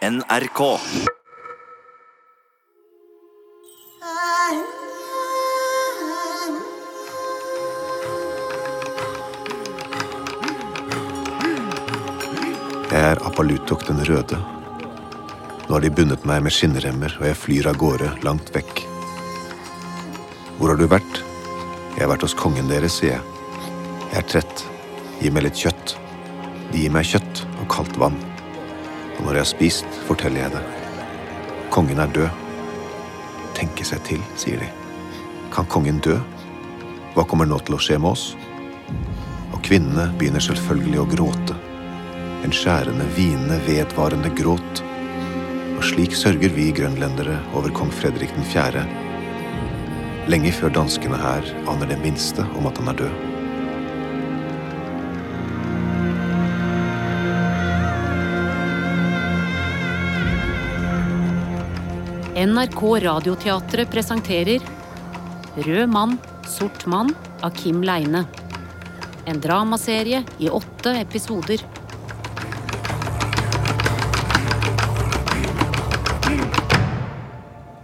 NRK. Jeg er Apalutok den røde. Nå har de bundet meg med skinnremmer, og jeg flyr av gårde, langt vekk. Hvor har du vært? Jeg har vært hos kongen deres, sier jeg. Jeg er trett. Gi meg litt kjøtt. De gir meg kjøtt og kaldt vann. Og når jeg har spist, forteller jeg det. Kongen er død. Tenke seg til, sier de. Kan kongen dø? Hva kommer nå til å skje med oss? Og kvinnene begynner selvfølgelig å gråte. En skjærende, hvinende, vedvarende gråt. Og slik sørger vi grønlendere over kong Fredrik den 4. Lenge før danskene her aner det minste om at han er død. NRK Radioteatret presenterer Rød mann, sort mann av Kim Leine. En dramaserie i åtte episoder.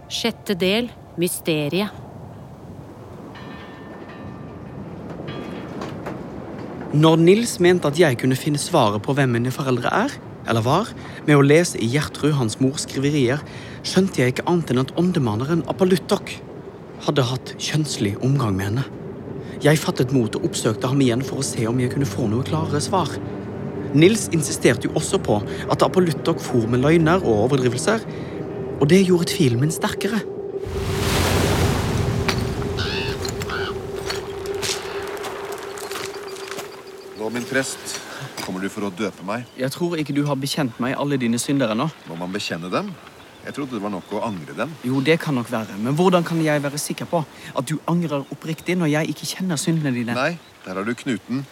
Sjette del Mysteriet. Når Nils mente at jeg kunne finne svaret på hvem mine foreldre er, eller var, med å lese i Gjertrud hans mors skriverier, skjønte jeg ikke annet enn at åndemaneren Apaluttok hadde hatt kjønnslig omgang med henne. Jeg fattet mot og oppsøkte ham igjen for å se om jeg kunne få noe klarere svar. Nils insisterte jo også på at Apaluttok for med løgner og overdrivelser, og det gjorde tvilen min sterkere. Nå, min prest, kommer du for å døpe meg? Jeg tror ikke du har bekjent meg alle dine synder ennå. Må man bekjenne dem? Jeg trodde det var nok å angre dem. Jo, det kan nok være, men hvordan kan jeg være sikker på at du angrer oppriktig når jeg ikke kjenner syndene dine? Nei, der har du knuten.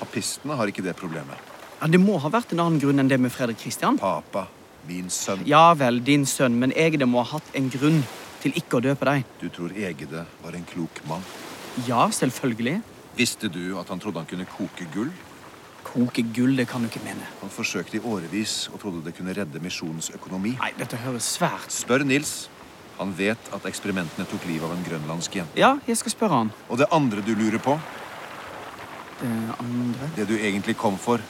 Papistene har ikke det problemet. Ja, Det må ha vært en annen grunn enn det med Fredrik Kristian. Papa, min sønn. Ja vel, din sønn, men Egede må ha hatt en grunn til ikke å døpe deg. Du tror Egede var en klok mann? Ja, selvfølgelig. Visste du at han trodde han kunne koke gull? Koke gull, det kan du ikke mene. Han forsøkte i årevis og trodde det kunne redde misjonens økonomi. Nei, dette høres svært Spør Nils. Han vet at eksperimentene tok livet av en grønlandsk jente. Ja, jeg skal spørre han. Og det andre du lurer på, Det andre det du egentlig kom for,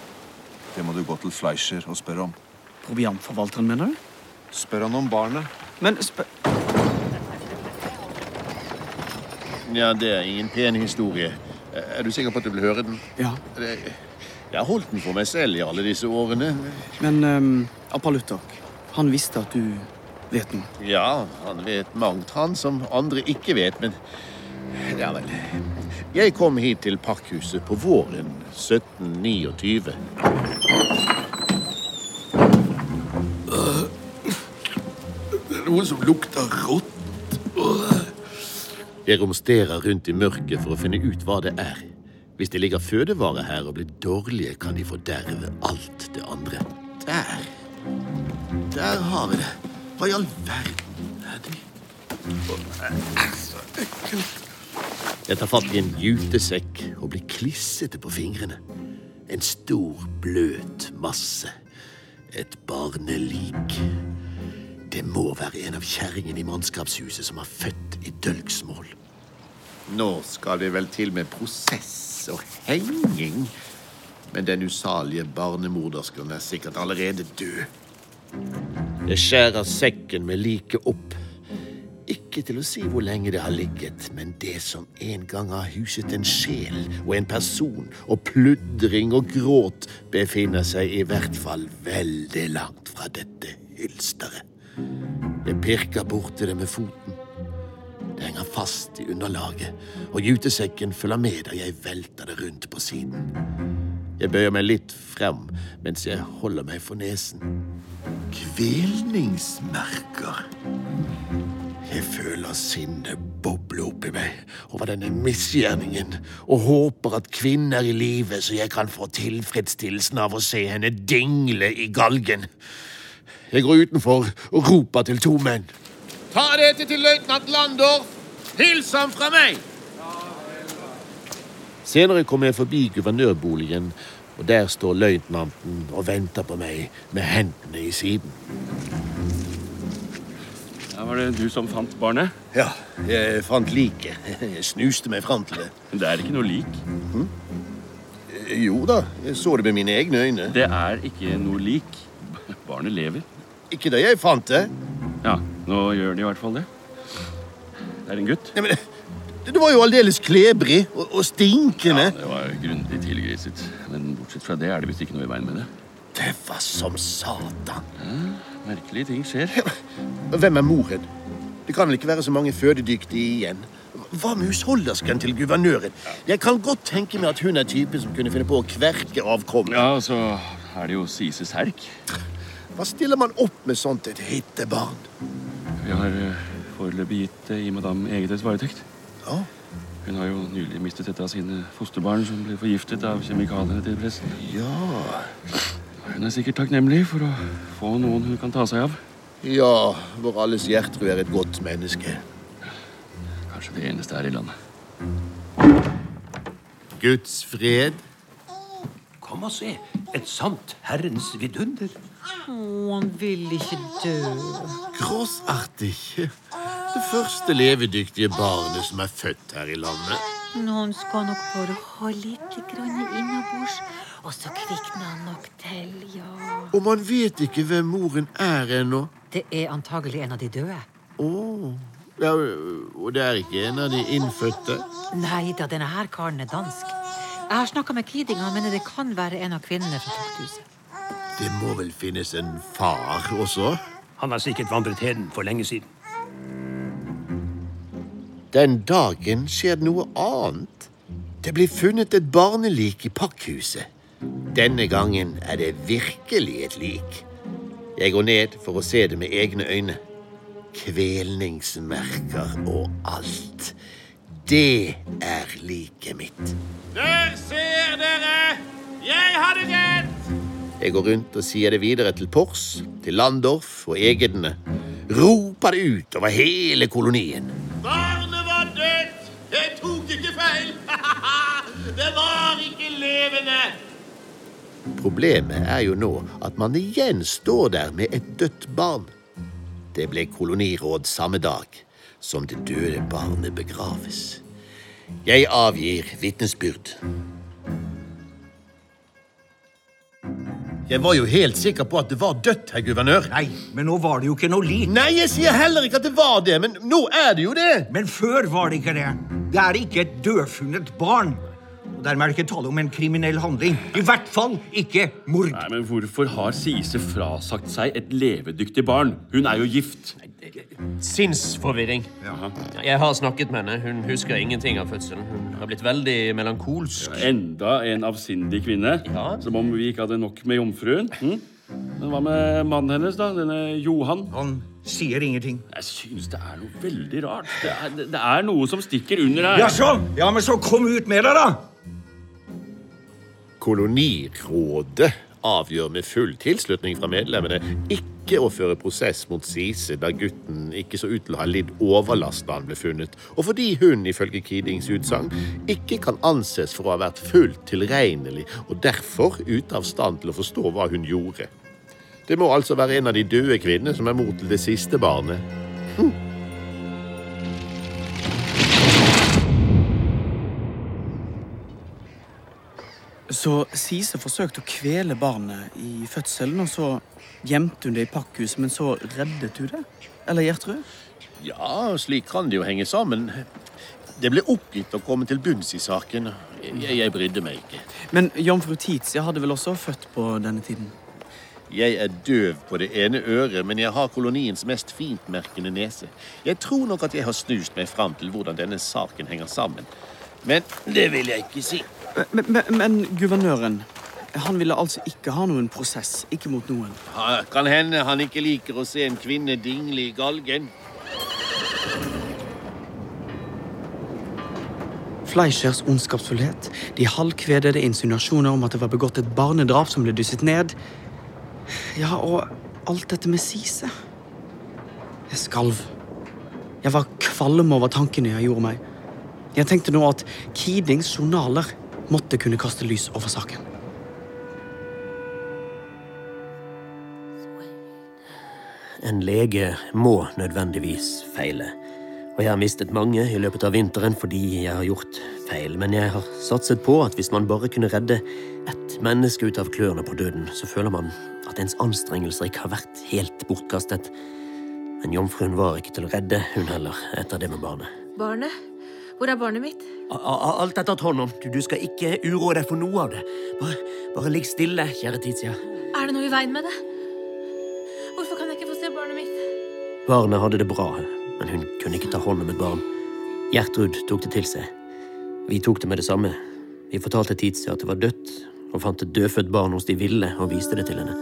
det må du gå til Fleischer og spørre om. Proviantforvalteren, mener du? Spør han om barnet. Men spør... Ja, det er ingen pen historie. Er du sikker på at du vil høre den? Ja, Det- Jeg har holdt den for meg selv i alle disse årene. men um, Apalutak, han visste at du vet noe. Ja, han vet mangt, han som andre ikke vet, men Ja vel. Jeg kom hit til Pakkhuset på våren 1729. Det er noe som lukter rått. Jeg romsterer rundt i mørket for å finne ut hva det er. Hvis det ligger fødevarer her og blir dårlige, kan de forderve alt det andre. Der. Der har vi det. Hva i all verden er det? Det er så ekkelt. Jeg tar fatt i en jutesekk og blir klissete på fingrene. En stor, bløt masse. Et barnelik. Det må være en av kjerringene i mannskapshuset som har født i dølgsmål. Nå skal det vel til med prosess og henging. Men den usalige barnemordersken er sikkert allerede død. Jeg skjærer sekken med liket opp. Ikke til å si hvor lenge det har ligget, men det som en gang har huset en sjel og en person, og pludring og gråt, befinner seg i hvert fall veldig langt fra dette hylsteret. Jeg pirker bort til det med foten. Det henger fast i underlaget, og jutesekken følger med da jeg velter det rundt på siden. Jeg bøyer meg litt frem mens jeg holder meg for nesen. Kvelningsmerker. Jeg føler sinnet boble opp i meg over denne misgjerningen, og håper at kvinnen er i live, så jeg kan få tilfredsstillelsen av å se henne dingle i galgen. Jeg går utenfor og roper til to menn. Ta dette til løytnant Landorf! Hils ham fra meg! Senere kommer jeg forbi guvernørboligen, og der står løytnanten og venter på meg med hendene i siden. Ja, Var det du som fant barnet? Ja, jeg fant liket. Jeg snuste meg fram til det. Men Det er ikke noe lik. Jo da, jeg så det med mine egne øyne. Det er ikke noe lik. Barnet lever. Ikke da jeg fant det. Ja, nå gjør de i hvert fall det. Det er en gutt. Ja, men det var jo aldeles klebrig og, og stinkende. Det var grundig tilgriset. Men bortsett fra det er det visst ikke noe i veien med det. Det var som satan. Merkelige ting skjer. Hvem er moren? Det kan vel ikke være så mange fødedyktige igjen? Hva med husholdersken til guvernøren? Jeg kan godt tenke meg at hun er typen som kunne finne på å kverke avkommet. Ja, så er det jo Sises herk. Hva stiller man opp med sånt et hittebarn? Vi har eh, foreløpig gitt det i madame Egedes varetekt. Ja, Hun har jo nylig mistet et av sine fosterbarn som ble forgiftet av kjemikaliene til presten. ja, Hun er sikkert takknemlig for å få noen hun kan ta seg av. ja, vår alles Gjertrud er et godt menneske. Kanskje det eneste her i landet. Guds fred. Kom og se. Et sant Herrens vidunder. Han vil ikke dø. Grossartig. Det første levedyktige barnet som er født her i landet. Noen skal nok bare ha litt innabords, og så kvikner han nok til, ja. Og man vet ikke hvem moren er ennå. Det er antagelig en av de døde. Å. Ja, og det er ikke en av de innfødte? Nei da, denne her karen er dansk. Jeg har snakka med Kiding, han mener det kan være en av kvinnene fra tukthuset. Det må vel finnes en far også? Han har sikkert vandret heden for lenge siden. Den dagen skjer det noe annet. Det blir funnet et barnelik i pakkhuset. Denne gangen er det virkelig et lik. Jeg går ned for å se det med egne øyne. Kvelningsmerker og alt. Det er liket mitt. Der ser dere! Jeg hadde rett! Jeg går rundt og sier det videre til Pors, til Landorf og Egedene. Roper det ut over hele kolonien. Barnet var dødt! Jeg tok ikke feil! det var ikke levende! Problemet er jo nå at man igjen står der med et dødt barn. Det ble koloniråd samme dag som det døde barnet begraves. Jeg avgir vitnesbyrd. Jeg var jo helt sikker på at det var dødt, herr guvernør. Nei, men nå var det jo ikke noe lik. Nei, jeg sier heller ikke at det var det, men nå er det jo det. Men før var det ikke det. Det er ikke et dødfunnet barn. Og Dermed er det ikke tale om en kriminell handling. I hvert fall ikke mord. Nei, men Hvorfor har Sise frasagt seg et levedyktig barn? Hun er jo gift. Sinnsforvirring. Jeg har snakket med henne. Hun husker ingenting av fødselen. Hun har blitt veldig melankolsk. Enda en avsindig kvinne. Ja. Som om vi ikke hadde nok med jomfruen. Hm? Men hva med mannen hennes, da? Denne Johan? Han sier ingenting. Jeg synes det er noe veldig rart. Det er, det er noe som stikker under her. Jaså? Ja, men så kom ut med det, da! Kolonirådet avgjør med full tilslutning fra medlemmene ikke å føre prosess mot Sise da gutten ikke så ut til å ha lidd overlast da han ble funnet, og fordi hun ifølge Kidings utsagn ikke kan anses for å ha vært fullt tilregnelig og derfor ute av stand til å forstå hva hun gjorde. Det må altså være en av de døde kvinnene som er mor til det siste barnet. Så Sise forsøkte å kvele barnet i fødselen, og så gjemte hun det i pakkhuset, men så reddet hun det? Eller Gjertrud? Ja, slik kan det jo henge sammen. Det ble oppgitt å komme til bunns i saken. Jeg, jeg brydde meg ikke. Men jomfru Tizia hadde vel også født på denne tiden? Jeg er døv på det ene øret, men jeg har koloniens mest fintmerkende nese. Jeg tror nok at jeg har snust meg fram til hvordan denne saken henger sammen. Men det vil jeg ikke si. Men, men, men guvernøren han ville altså ikke ha noen prosess, ikke mot noen. Ja, Kan hende han ikke liker å se en kvinne dingle i galgen. Fleischers ondskapsfullhet, de halvkvedede insinuasjoner om at det var begått et barnedrap som ble dysset ned. Ja, og alt dette med Sise. Jeg skalv. Jeg var kvalm over tankene jeg gjorde meg. Jeg tenkte nå at Kidings journaler måtte kunne kaste lys over saken. En lege må nødvendigvis feile. Og jeg har mistet mange i løpet av vinteren fordi jeg har gjort feil. Men jeg har satset på at hvis man bare kunne redde ett menneske ut av klørne på døden, så føler man at ens anstrengelser ikke har vært helt bortkastet. Men jomfruen var ikke til å redde, hun heller, etter det med barnet. Barnet? Hvor er barnet mitt? Alt er tatt hånd om. Du, du skal ikke uroe deg for noe av det. Bare, bare ligg stille, kjære Tizia. Er det noe i veien med det? Hvorfor kan jeg ikke få se barnet mitt? Barnet hadde det bra, men hun kunne ikke ta hånd om et barn. Gjertrud tok det til seg. Vi tok det med det samme. Vi fortalte Tizia at det var dødt, og fant et dødfødt barn hos de ville og viste det til henne.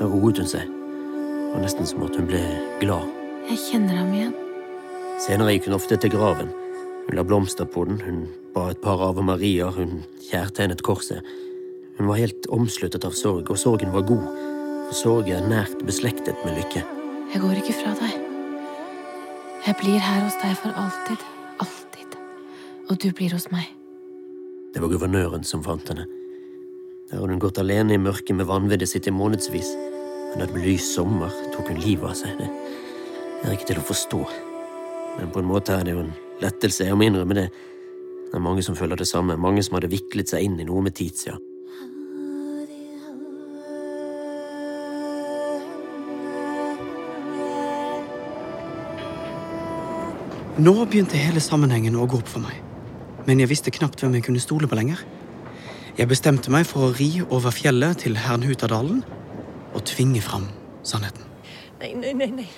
Da roet hun seg. Det var nesten som at hun ble glad. Jeg kjenner ham igjen. Senere gikk hun ofte til graven. Hun la blomster på den, hun ba et par Ave Mariaer, hun kjærtegnet korset. Hun var helt omsluttet av sorg, og sorgen var god, for sorg er nært beslektet med lykke. Jeg går ikke fra deg. Jeg blir her hos deg for alltid. Alltid. Og du blir hos meg. Det var guvernøren som fant henne. Der hadde hun gått alene i mørket med vanviddet sitt i månedsvis. Men da det ble lys sommer, tok hun livet av seg. Det er ikke til å forstå. Men på en måte er det jo en lettelse, jeg må innrømme det. Det er mange som føler det samme, mange som hadde viklet seg inn i noe med Tizia. Nå begynte hele sammenhengen å gå opp for meg. Men jeg visste knapt hvem jeg kunne stole på lenger. Jeg bestemte meg for å ri over fjellet til Hernhutadalen og tvinge fram sannheten. Nei, nei, nei. nei.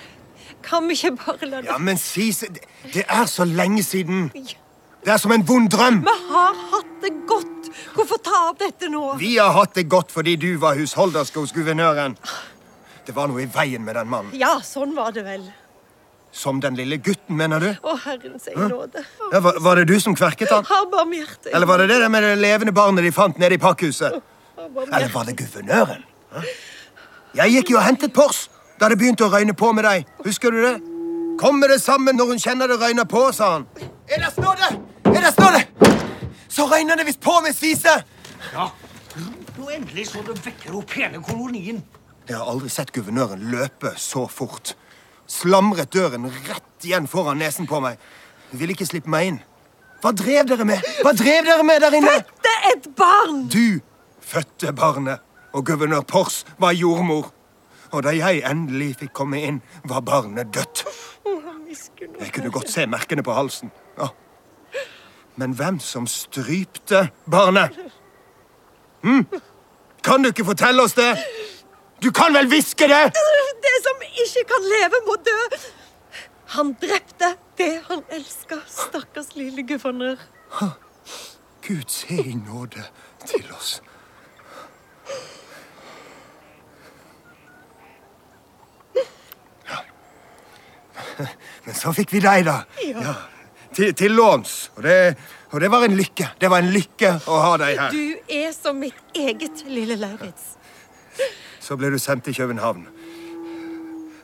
Kan vi ikke bare la det Ja, men si, det, det er så lenge siden. Det er som en vond drøm. Vi har hatt det godt. Hvorfor ta opp dette nå? Vi har hatt det godt fordi du var husholderske hos guvernøren. Det var noe i veien med den mannen. Ja, sånn var det vel. Som den lille gutten, mener du? Å, Herren seg nåde. Ja, var, var det du som kverket han? Ha barmhjerte. Eller var det det med det levende barnet de fant nede i pakkhuset? Eller var det guvernøren? Jeg gikk jo og hentet Pors da det begynte å røyne på med deg. Husker du det? Kom med det sammen når hun kjenner det røyner på, sa han. Er det snåde? Er det snåde? Så røyner det visst på med Sise! Ja. Nå endelig så du vekker opp hele kolonien. Jeg har aldri sett guvernøren løpe så fort. Slamret døren rett igjen foran nesen på meg. Hun ville ikke slippe meg inn. Hva drev dere med? Hva drev dere med der inne? Det er et barn! Du fødte barnet, og guvernør Pors var jordmor. Og da jeg endelig fikk komme inn, var barnet dødt. Jeg kunne godt se merkene på halsen. Men hvem som strypte barnet? Hm? Kan du ikke fortelle oss det? Du kan vel hviske det? Det som ikke kan leve, må dø. Han drepte det han elska. Stakkars lille guvernør. Gud se i nåde til oss. Men så fikk vi deg, da. Ja. Til, til låns. Og det, og det var en lykke. Det var en lykke å ha deg her. Du er som mitt eget lille Lauritz. Så ble du sendt til København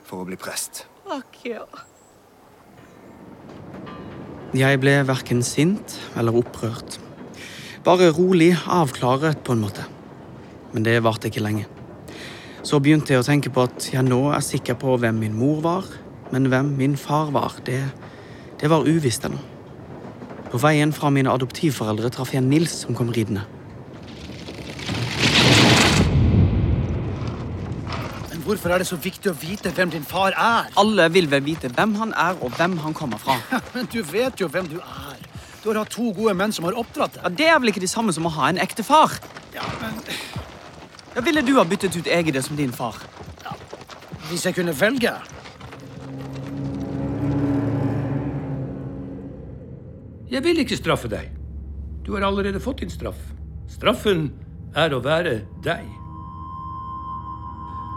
for å bli prest. Akkurat. ja. Jeg ble verken sint eller opprørt. Bare rolig avklaret, på en måte. Men det varte ikke lenge. Så begynte jeg å tenke på at jeg nå er sikker på hvem min mor var, men hvem min far var, det, det var uvisst ennå. På veien fra mine adoptivforeldre traff jeg Nils som kom ridende. Men hvorfor er det så viktig å vite hvem din far er? Alle vil vel vite hvem han er, og hvem han kommer fra. Men du vet jo hvem du er. Du har hatt to gode menn som har oppdratt deg. Ja, Det er vel ikke det samme som å ha en ekte far? Ja, men Ja, ville du ha byttet ut Egede som din far? hvis jeg kunne velge Jeg vil ikke straffe deg. Du har allerede fått din straff. Straffen er å være deg.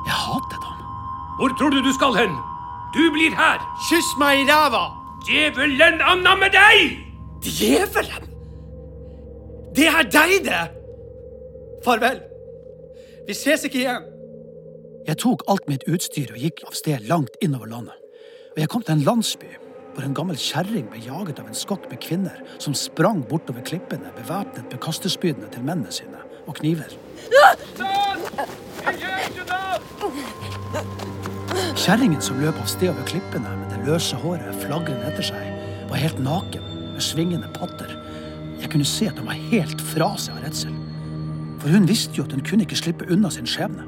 Jeg hatet ham. Hvor tror du du skal hen? Du blir her! Kyss meg i ræva! Djevelen annamme deg! Djevelen! Det er deg, det! Farvel. Vi ses ikke igjen. Jeg tok alt mitt utstyr og gikk av sted langt innover landet. Og jeg kom til en landsby hvor en gammel kjerring ble jaget av en skokk med kvinner som sprang bortover klippene bevæpnet med kastespydene til mennene sine og kniver. Kjerringen som løp av sted over klippene med det løse håret flagrende etter seg, var helt naken med svingende patter. Jeg kunne se at hun var helt fra seg av redsel. For hun visste jo at hun kunne ikke slippe unna sin skjebne.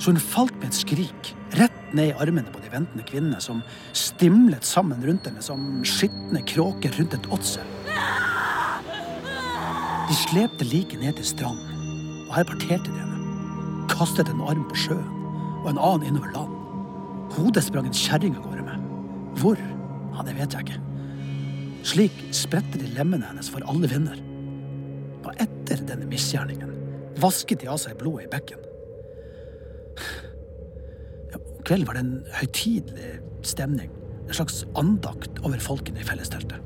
Så hun falt med et skrik, rett ned i armene på de ventende kvinnene, som stimlet sammen rundt henne som skitne kråker rundt et åtsel. De slepte liket ned til stranden, og her parterte de henne. Kastet en arm på sjøen og en annen innover land. Hodet sprang en kjerring av gårde med. Hvor? Ja, det vet jeg ikke. Slik spredte de lemmene hennes for alle vinder. Og etter denne misgjerningen vasket de av seg blodet i bekken. Kvelden var det en høytidelig stemning, en slags andakt over folkene i fellesteltet.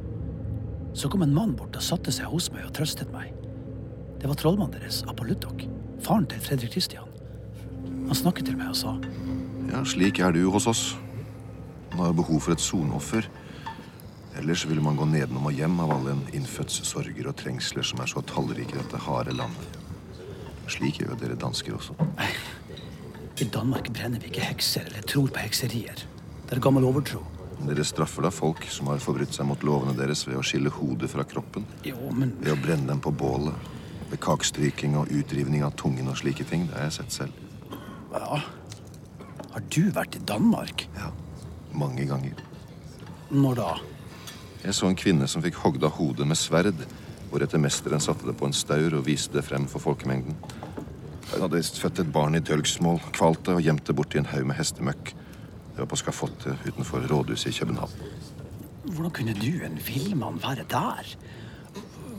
Så kom en mann bort og satte seg hos meg og trøstet meg. Det var trollmannen deres, Apollutok, faren til Fredrik Kristian. Han snakket til meg og sa Ja, slik er du hos oss. Man har behov for et sonoffer. Ellers ville man gå nedenom og hjem av alle en innfødts sorger og trengsler som er så tallrike i dette harde landet. Slik gjør jo dere dansker også. i Danmark brenner vi ikke hekser eller tror på hekserier. Det er gammel overtro. Dere straffer da folk som har forbrutt seg mot lovene deres ved å skille hodet fra kroppen. Jo, men Ved å brenne dem på bålet. Ved kakstryking og utrivning av tungen og slike ting. Det har jeg sett selv. Ja. Har du vært i Danmark? Ja. Mange ganger. Når da? Jeg så en kvinne som fikk hogd av hodet med sverd, hvoretter mesteren satte det på en staur og viste det frem for folkemengden. Hun hadde født et barn i dølgsmål, kvalt det og gjemt det bort i en haug med hestemøkk. Det var på skafottet utenfor rådhuset i København. Hvordan kunne du, en villmann, være der?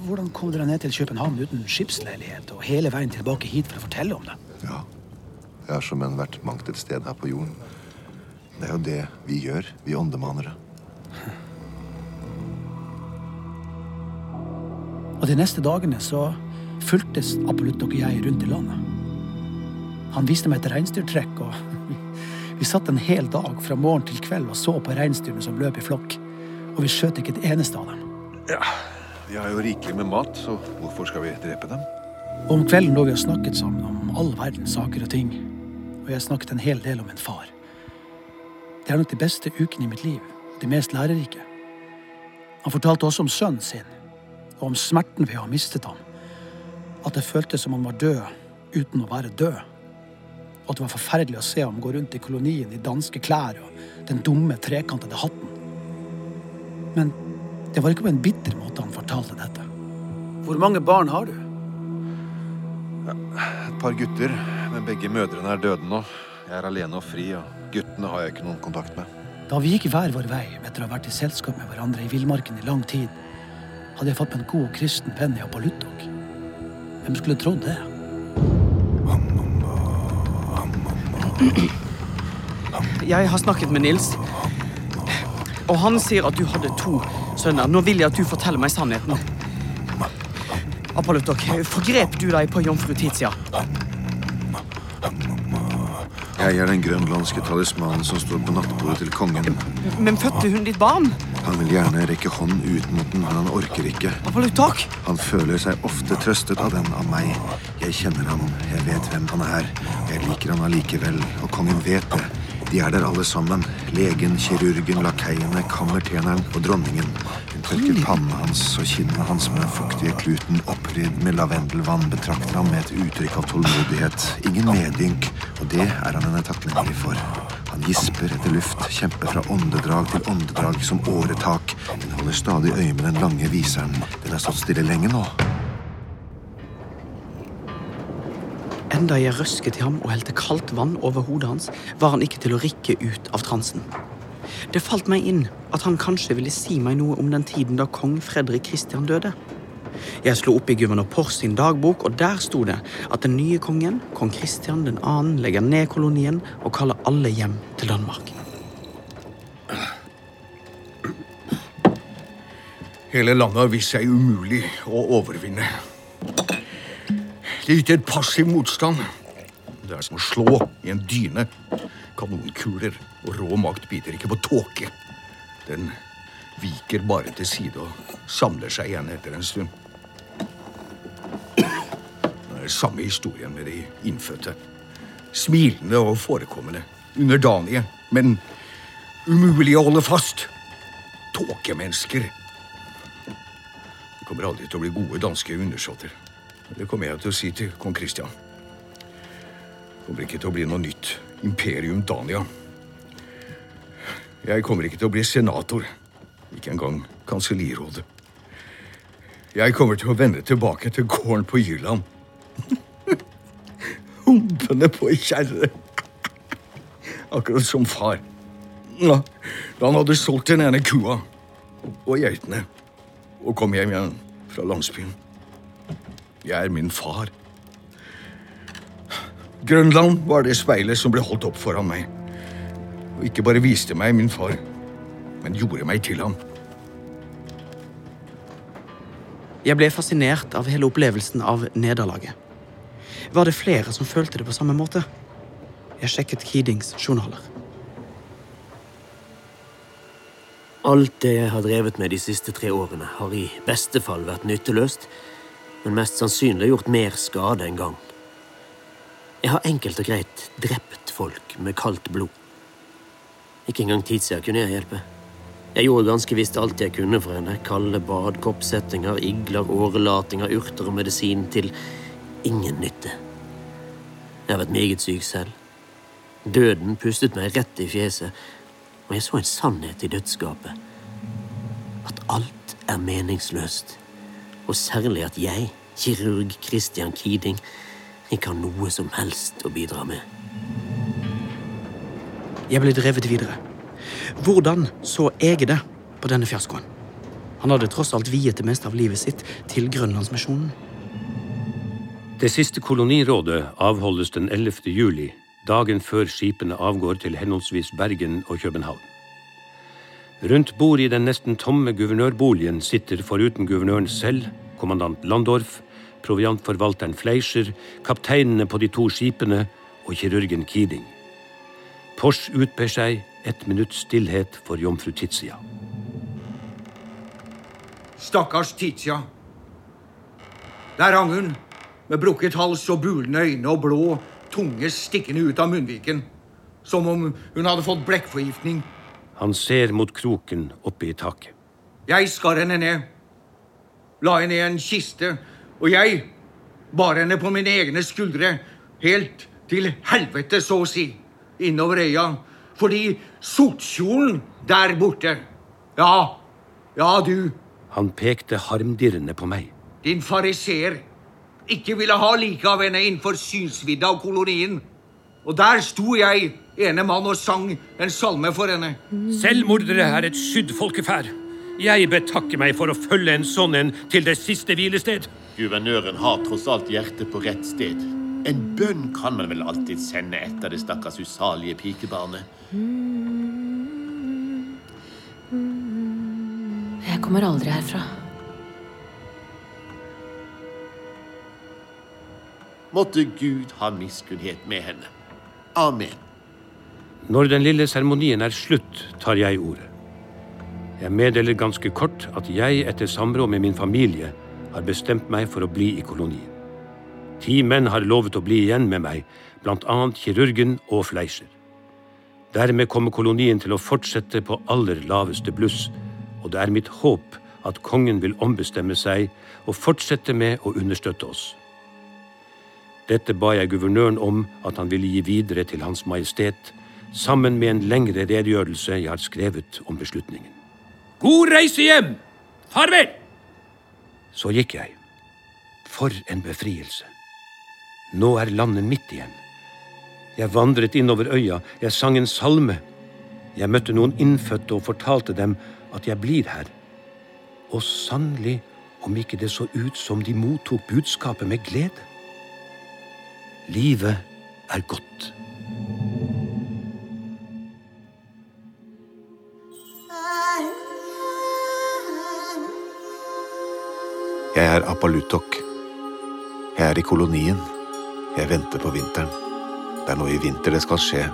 Hvordan kom dere ned til København uten skipsleilighet og hele veien tilbake hit for å fortelle om det? Ja, jeg har som en vært mangt et sted her på jorden. Det er jo det vi gjør, vi åndemanere. Og de neste dagene så fulgtes Apollutok og jeg rundt i landet. Han viste meg et reinsdyrtrekk, og vi satt en hel dag fra morgen til kveld og så på reinsdyrene som løp i flokk. Og vi skjøt ikke et eneste av dem. Ja, vi har jo rikelig med mat, så hvorfor skal vi drepe dem? Og om kvelden lå vi og snakket sammen om all verdens saker og ting. Og jeg snakket en hel del om min far. Det er nok de beste ukene i mitt liv. De mest lærerike. Han fortalte også om sønnen sin, og om smerten ved å ha mistet ham. At det føltes som han var død uten å være død. Og at det var forferdelig å se ham gå rundt i kolonien i danske klær og den dumme, trekantede hatten. Men det var ikke på en bitter måte han fortalte dette. Hvor mange barn har du? Et par gutter, men begge mødrene er døde nå. Jeg er alene og fri, og guttene har jeg ikke noen kontakt med. Da vi gikk hver vår vei etter å ha vært i selskap med hverandre i villmarken i lang tid, hadde jeg fått meg en god kristen venn i Apollutok. Hvem skulle trodd det? Jeg har snakket med Nils, og han sier at du hadde to sønner. Nå vil jeg at du forteller meg sannheten. Apollotok, forgrep du deg på jomfru Titia? Jeg er den grønlandske talismanen som står på nattbordet til kongen. Men fødte hun ditt barn? Han vil gjerne rekke hånd ut mot den, men han orker ikke. Apollotok! Han føler seg ofte trøstet av den av meg. Jeg kjenner han, jeg vet hvem han er. Jeg liker han allikevel, og kongen vet det. De er der alle sammen. Legen, kirurgen, lakeiene, kammertjeneren og dronningen. Hun tørker pannen hans og kinnene hans med den fuktige kluten, opprydd med lavendelvann, betrakter han med et uttrykk av tålmodighet. Ingen medynk, og det er han henne takknemlig for. Han gisper etter luft, kjemper fra åndedrag til åndedrag som åretak, Hun holder stadig øye med den lange viseren. Den har stått stille lenge nå. Enda jeg røsket i ham og helte kaldt vann over hodet hans, var han ikke til å rikke ut av transen. Det falt meg inn at han kanskje ville si meg noe om den tiden da kong Fredrik Kristian døde. Jeg slo opp i guvernør Pors sin dagbok, og der sto det at den nye kongen, kong Kristian 2., legger ned kolonien og kaller alle hjem til Danmark. Hele landet har vist seg umulig å overvinne. Det yter passiv motstand. Det er som å slå i en dyne. Kanonkuler og rå makt biter ikke på tåke. Den viker bare til side og samler seg igjen etter en stund. Det er samme historien med de innfødte. Smilende og forekommende. Underdanige. men umulig å holde fast. Tåkemennesker. De kommer aldri til å bli gode danske undersåtter. Det kommer jeg til å si til kong Kristian. Det kommer ikke til å bli noe nytt imperium Dania. Jeg kommer ikke til å bli senator. Ikke engang kansellirådet. Jeg kommer til å vende tilbake til gården på Jylland. Humpende på ei kjerre. Akkurat som far. Da han hadde solgt den ene kua og geitene og kom hjem igjen fra landsbyen. Jeg er min far. Grønland var det speilet som ble holdt opp foran meg. Og ikke bare viste meg min far, men gjorde meg til ham. Jeg ble fascinert av hele opplevelsen av nederlaget. Var det flere som følte det på samme måte? Jeg sjekket Keedings journaler. Alt det jeg har drevet med de siste tre årene, har i beste fall vært nytteløst, men mest sannsynlig gjort mer skade enn gagn. Jeg har enkelt og greit drept folk med kaldt blod. Ikke engang Tizia kunne jeg hjelpe. Jeg gjorde ganske visst alt jeg kunne for henne. Kalde bad, koppsettinger, igler, årelatinger, urter og medisin til ingen nytte. Jeg har vært meget syk selv. Døden pustet meg rett i fjeset, og jeg så en sannhet i dødsgapet. At alt er meningsløst, og særlig at jeg, kirurg Christian Kiding, ikke har noe som helst å bidra med. Jeg ble drevet videre. Hvordan så jeg det på denne fiaskoen? Han hadde tross alt viet det meste av livet sitt til Grønlandsmisjonen. Det siste kolonirådet avholdes den 11. juli, dagen før skipene avgår til henholdsvis Bergen og København. Rundt bordet i den nesten tomme guvernørboligen sitter foruten guvernøren selv, kommandant Landorf, proviantforvalteren Fleischer, kapteinene på de to skipene og kirurgen Keeding. Pors utber seg et minutts stillhet for jomfru Tizia. Stakkars Tizia. Der hang hun, med brukket hals og bulende øyne og blå tunge stikkende ut av munnviken. Som om hun hadde fått blekkforgiftning. Han ser mot kroken oppe i taket. Jeg skar henne ned. La henne i en kiste. Og jeg bar henne på mine egne skuldre. Helt til helvete, så å si. Innover øya. Fordi sotkjolen der borte Ja, ja, du, Han pekte harmdirrende på meg. din fariseer, ikke ville ha like av henne innenfor synsvidda av kolonien. Og der sto jeg, ene mann, og sang en salme for henne. Selvmordere er et skydd folkeferd. Jeg betakker meg for å følge en sånn en til det siste hvilested. Guvernøren har tross alt hjertet på rett sted. En bønn kan man vel alltid sende etter det stakkars usalige pikebarnet. Jeg kommer aldri herfra. Måtte Gud ha miskunnhet med henne. Amen. Når den lille seremonien er slutt, tar jeg ordet. Jeg meddeler ganske kort at jeg etter samråd med min familie har bestemt meg for å bli i kolonien. Ti menn har lovet å bli igjen med meg, blant annet kirurgen og Fleischer. Dermed kommer kolonien til å fortsette på aller laveste bluss, og det er mitt håp at kongen vil ombestemme seg og fortsette med å understøtte oss. Dette ba jeg guvernøren om at han ville gi videre til Hans Majestet, sammen med en lengre redegjørelse jeg har skrevet om beslutningen. God reise hjem! Farvel! Så gikk jeg. For en befrielse. Nå er landet mitt igjen. Jeg vandret innover øya, jeg sang en salme. Jeg møtte noen innfødte og fortalte dem at jeg blir her. Og sannelig om ikke det så ut som de mottok budskapet med glede. Livet er godt. Apalutok. Jeg er i kolonien. Jeg venter på vinteren. Det er nå i vinter det skal skje.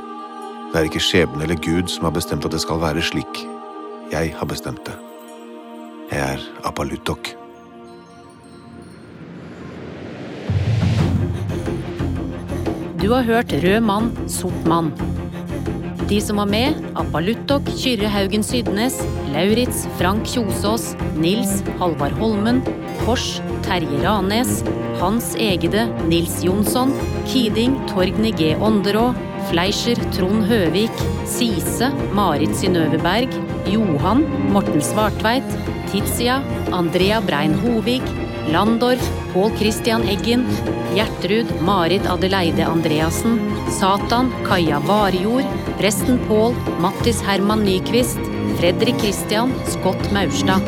Det er ikke skjebnen eller Gud som har bestemt at det skal være slik. Jeg har bestemt det. Jeg er Apalutok. Du har hørt Rød mann, sort mann. De som var med, Apaluttok, Kyrre Haugen Sydnes, Lauritz, Frank Kjosås, Nils Halvard Holmen, Kors, Terje Ranes, Hans Egede, Nils Jonsson, Kiding, Torgny G. Ånderå, Fleischer, Trond Høvik, Sise, Marit Synnøve Berg, Johan, Morten Svartveit, Tizia, Andrea Brein Hovig, Landorf, Pål Christian Eggen, Gjertrud, Marit Adeleide Andreassen, Satan, Kaja Varjord, presten Pål, Mattis Herman Nyquist, Fredrik Christian, Scott Maurstad.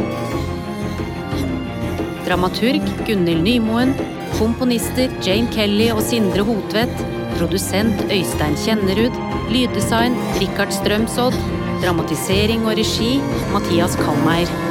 Dramaturg Gunhild Nymoen. Komponister Jane Kelly og Sindre Hotvedt. Produsent Øystein Kjennerud. Lyddesign Rikard Strømsodd. Dramatisering og regi Mathias Kalmeier.